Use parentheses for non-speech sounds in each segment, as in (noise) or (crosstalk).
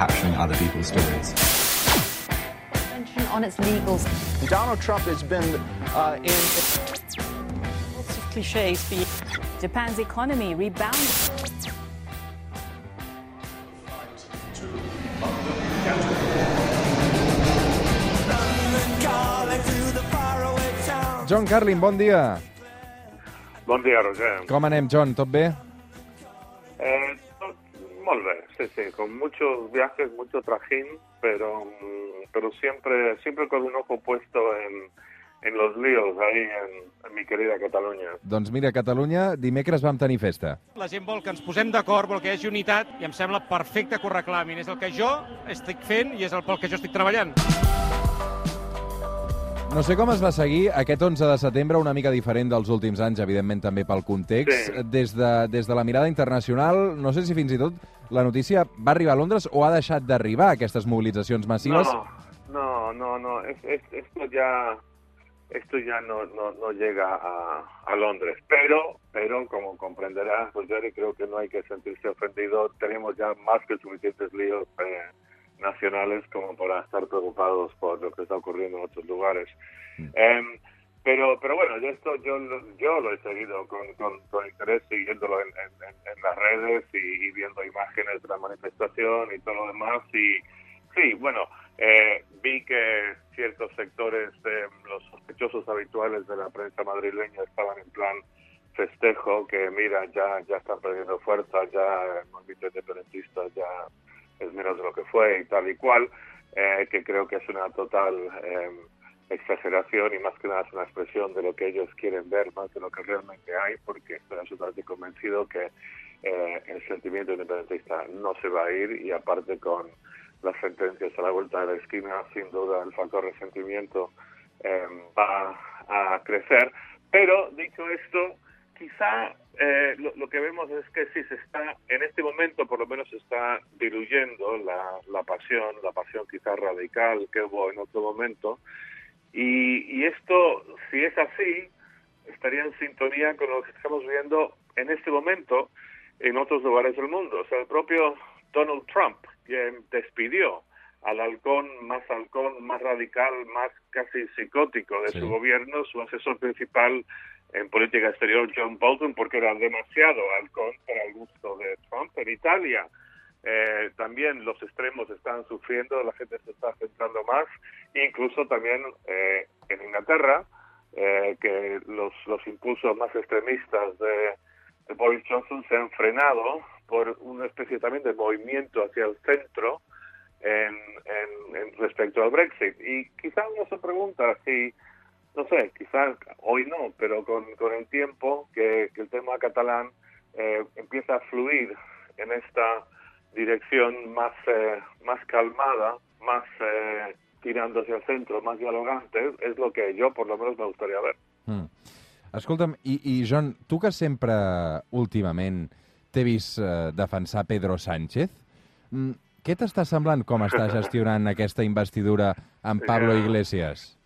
capturing other people's stories. On its legals. Donald Trump has been uh, in. Lots of cliches. Japan's economy rebounded. John Carlin, bon dia. Bon dia, Roger. Com anem, John? Tot bé? Eh, tot molt bé, sí, sí, con muchos viajes, mucho trajín, pero, mm, pero siempre, siempre con un ojo puesto en, en los líos ahí en, en mi querida Catalunya. Doncs mira, Catalunya dimecres vam tenir festa. La gent vol que ens posem d'acord, vol que hi hagi unitat, i em sembla perfecte que ho reclamin. És el que jo estic fent i és el pel que jo estic treballant. No sé com es va seguir aquest 11 de setembre, una mica diferent dels últims anys, evidentment també pel context. Sí. Des, de, des de la mirada internacional, no sé si fins i tot la notícia va arribar a Londres o ha deixat d'arribar aquestes mobilitzacions massives. No, no, no, no, es- es- esto ya, esto ya no, no, no llega a, a Londres, pero, pero como comprenderás, pues Jerry, creo que no hay que sentirse ofendido, tenemos ya más que suficientes líos eh, nacionales como para estar preocupados por lo que está ocurriendo en otros lugares. Em, pero, pero bueno, yo esto yo, yo lo he seguido con, con, con interés, siguiéndolo en, en- en- en las redes y, y viendo imágenes de la manifestación y todo lo demás. Y sí, bueno, eh, vi que ciertos sectores, eh, los sospechosos habituales de la prensa madrileña estaban en plan festejo, que mira, ya, ya están perdiendo fuerza, ya el movimiento independentista ya es menos de lo que fue y tal y cual, eh, que creo que es una total eh, exageración y más que nada es una expresión de lo que ellos quieren ver más de lo que realmente hay, porque estoy absolutamente convencido que eh, el sentimiento independentista no se va a ir y aparte con las sentencias a la vuelta de la esquina, sin duda el factor resentimiento eh, va a crecer. Pero dicho esto, quizá eh, lo, lo que vemos es que sí se está, en este momento por lo menos se está diluyendo la, la pasión, la pasión quizás radical que hubo en otro momento. Y, y esto, si es así, estaría en sintonía con lo que estamos viendo en este momento en otros lugares del mundo. O sea, el propio Donald Trump, quien despidió al halcón más halcón, más radical, más casi psicótico de Sí. su gobierno, su asesor principal en política exterior, John Bolton, porque era demasiado halcón para el gusto de Trump. En Italia eh, también los extremos están sufriendo, la gente se está centrando más, incluso también eh, en Inglaterra, eh, que los, los impulsos más extremistas de, Boris Johnson se han frenado por una especie también de movimiento hacia el centro en, respecto al Brexit. Y quizá uno se pregunta si, no sé, quizás hoy no, pero con, con el tiempo que, que el tema catalán eh, empieza a fluir en esta dirección más, eh, más calmada, más eh, tirando hacia el centro, más dialogante, es lo que yo por lo menos me gustaría ver. Mm. Escolta'm, i, i John, tu que sempre, últimament, t'he vist eh, defensar Pedro Sánchez, mm, què t'està semblant com està gestionant (laughs) aquesta investidura amb Pablo Iglesias?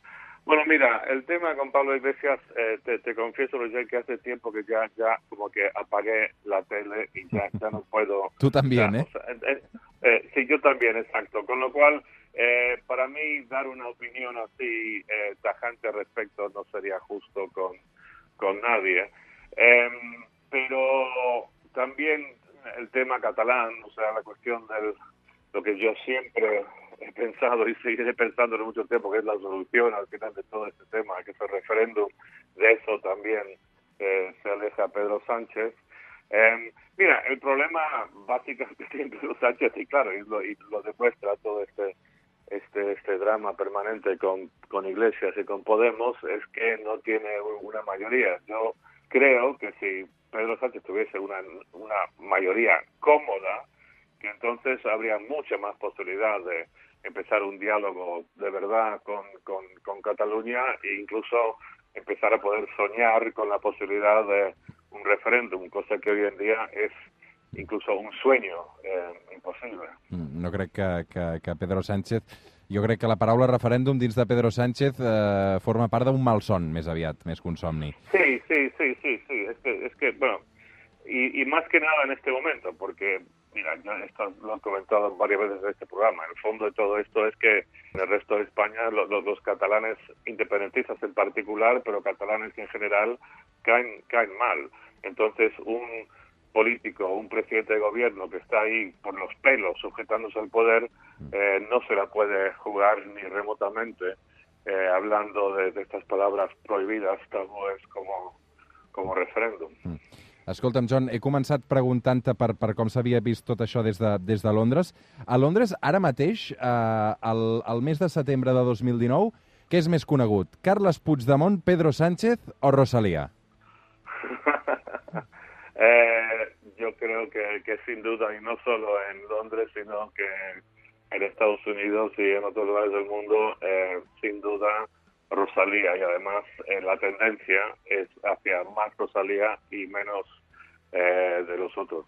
Bueno, mira, el tema con Pablo Iglesias, eh, te, te confieso, Roger, que hace tiempo que ya, ya como que apagué la tele y ya, (laughs) ya no puedo... Tú también, ya, ¿eh? o sea, eh, eh, eh, sí, yo también, exacto. Con lo cual, eh, para mí, dar una opinión así eh, tajante al respecto no sería justo con, con nadie. Em, pero también el tema catalán, o sea, la cuestión del lo que yo siempre he pensado y seguiré pensando en mucho tiempo, que es la solución al final de todo este tema, que es el referéndum, de eso también eh, se aleja Pedro Sánchez. Eh, mira, el problema básico que tiene Pedro Sánchez, y claro, y lo, y lo demuestra todo este este este drama permanente con, con Iglesias y con Podemos, es que no tiene una mayoría. Yo creo que si Pedro Sánchez tuviese una, una mayoría cómoda, entonces habría mucha más posibilidad de empezar un diálogo de verdad con, con, con Cataluña e incluso empezar a poder soñar con la posibilidad de un referéndum, cosa que hoy en día es incluso un sueño eh, imposible. Mm, No crec que, que, que Pedro Sánchez... Jo crec que la paraula referèndum dins de Pedro Sánchez eh, forma part d'un malson, més aviat, més que un somni. Sí, sí, sí, sí, sí. Es que, es que bueno, y, y más que nada en este momento, porque mira, yo esto lo he comentado varias veces en este programa. El fondo de todo esto es que en el resto de España lo- lo- los catalanes independentistas en particular, pero catalanes en general, caen, caen mal. Entonces, un político, un presidente de gobierno que está ahí por los pelos sujetándose al poder, eh, no se la puede jugar ni remotamente eh, hablando de, de estas palabras prohibidas, tabúes como, como referéndum. Escolta'm, John, he començat preguntant-te per, per com s'havia vist tot això des de, des de Londres. A Londres, ara mateix, eh, el, el mes de setembre de 2019, què és més conegut? Carles Puigdemont, Pedro Sánchez o Rosalía? (laughs) Eh, yo creo que, que sin duda, y no solo en Londres, sino que en Estados Unidos y en otros lugares del mundo, eh, sin duda, Rosalía. Y además eh, la tendencia es hacia más Rosalía y menos eh, de los otros.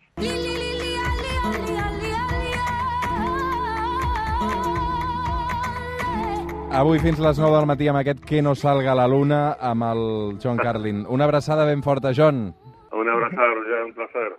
Avui fins les 9 del matí amb aquest Que no salga la luna amb el John Carlin. Una abraçada ben forta, John. Un abrazo, Roger, un placer.